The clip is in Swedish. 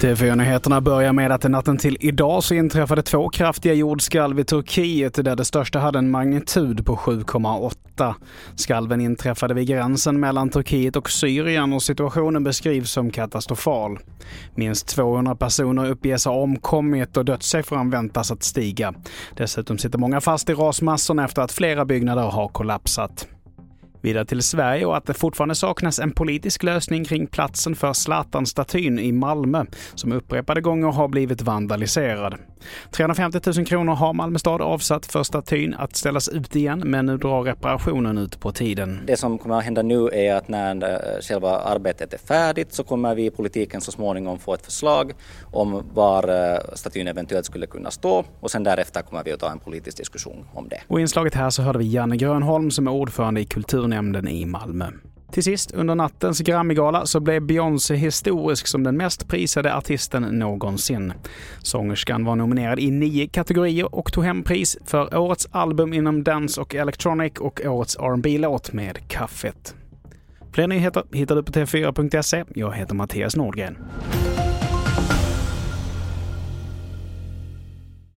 TV4-nyheterna börjar med att natten till idag så inträffade två kraftiga jordskalv i Turkiet där det största hade en magnitud på 7,8. Skalven inträffade vid gränsen mellan Turkiet och Syrien och situationen beskrivs som katastrofal. Minst 200 personer uppges ha omkommit och dödssiffran väntas att stiga. Dessutom sitter många fast i rasmassorna efter att flera byggnader har kollapsat. Vidare till Sverige och att det fortfarande saknas en politisk lösning kring platsen för Zlatan-statyn i Malmö som upprepade gånger har blivit vandaliserad. 350 000 kronor har Malmö stad avsatt för statyn att ställas ut igen men nu drar reparationen ut på tiden. Det som kommer att hända nu är att när eh, själva arbetet är färdigt så kommer vi i politiken så småningom få ett förslag om var eh, statyn eventuellt skulle kunna stå och sen därefter kommer vi att ta en politisk diskussion om det. Och i inslaget här så hörde vi Janne Grönholm som är ordförande i kulturnämnden i Malmö. Till sist, under nattens Grammygala så blev Beyoncé historisk som den mest prisade artisten någonsin. Sångerskan var nominerad i nio kategorier och tog hem pris för Årets album inom Dance och Electronic och Årets rb låt med Kaffet. Fler nyheter hittar du på tv4.se. Jag heter Mattias Nordgren.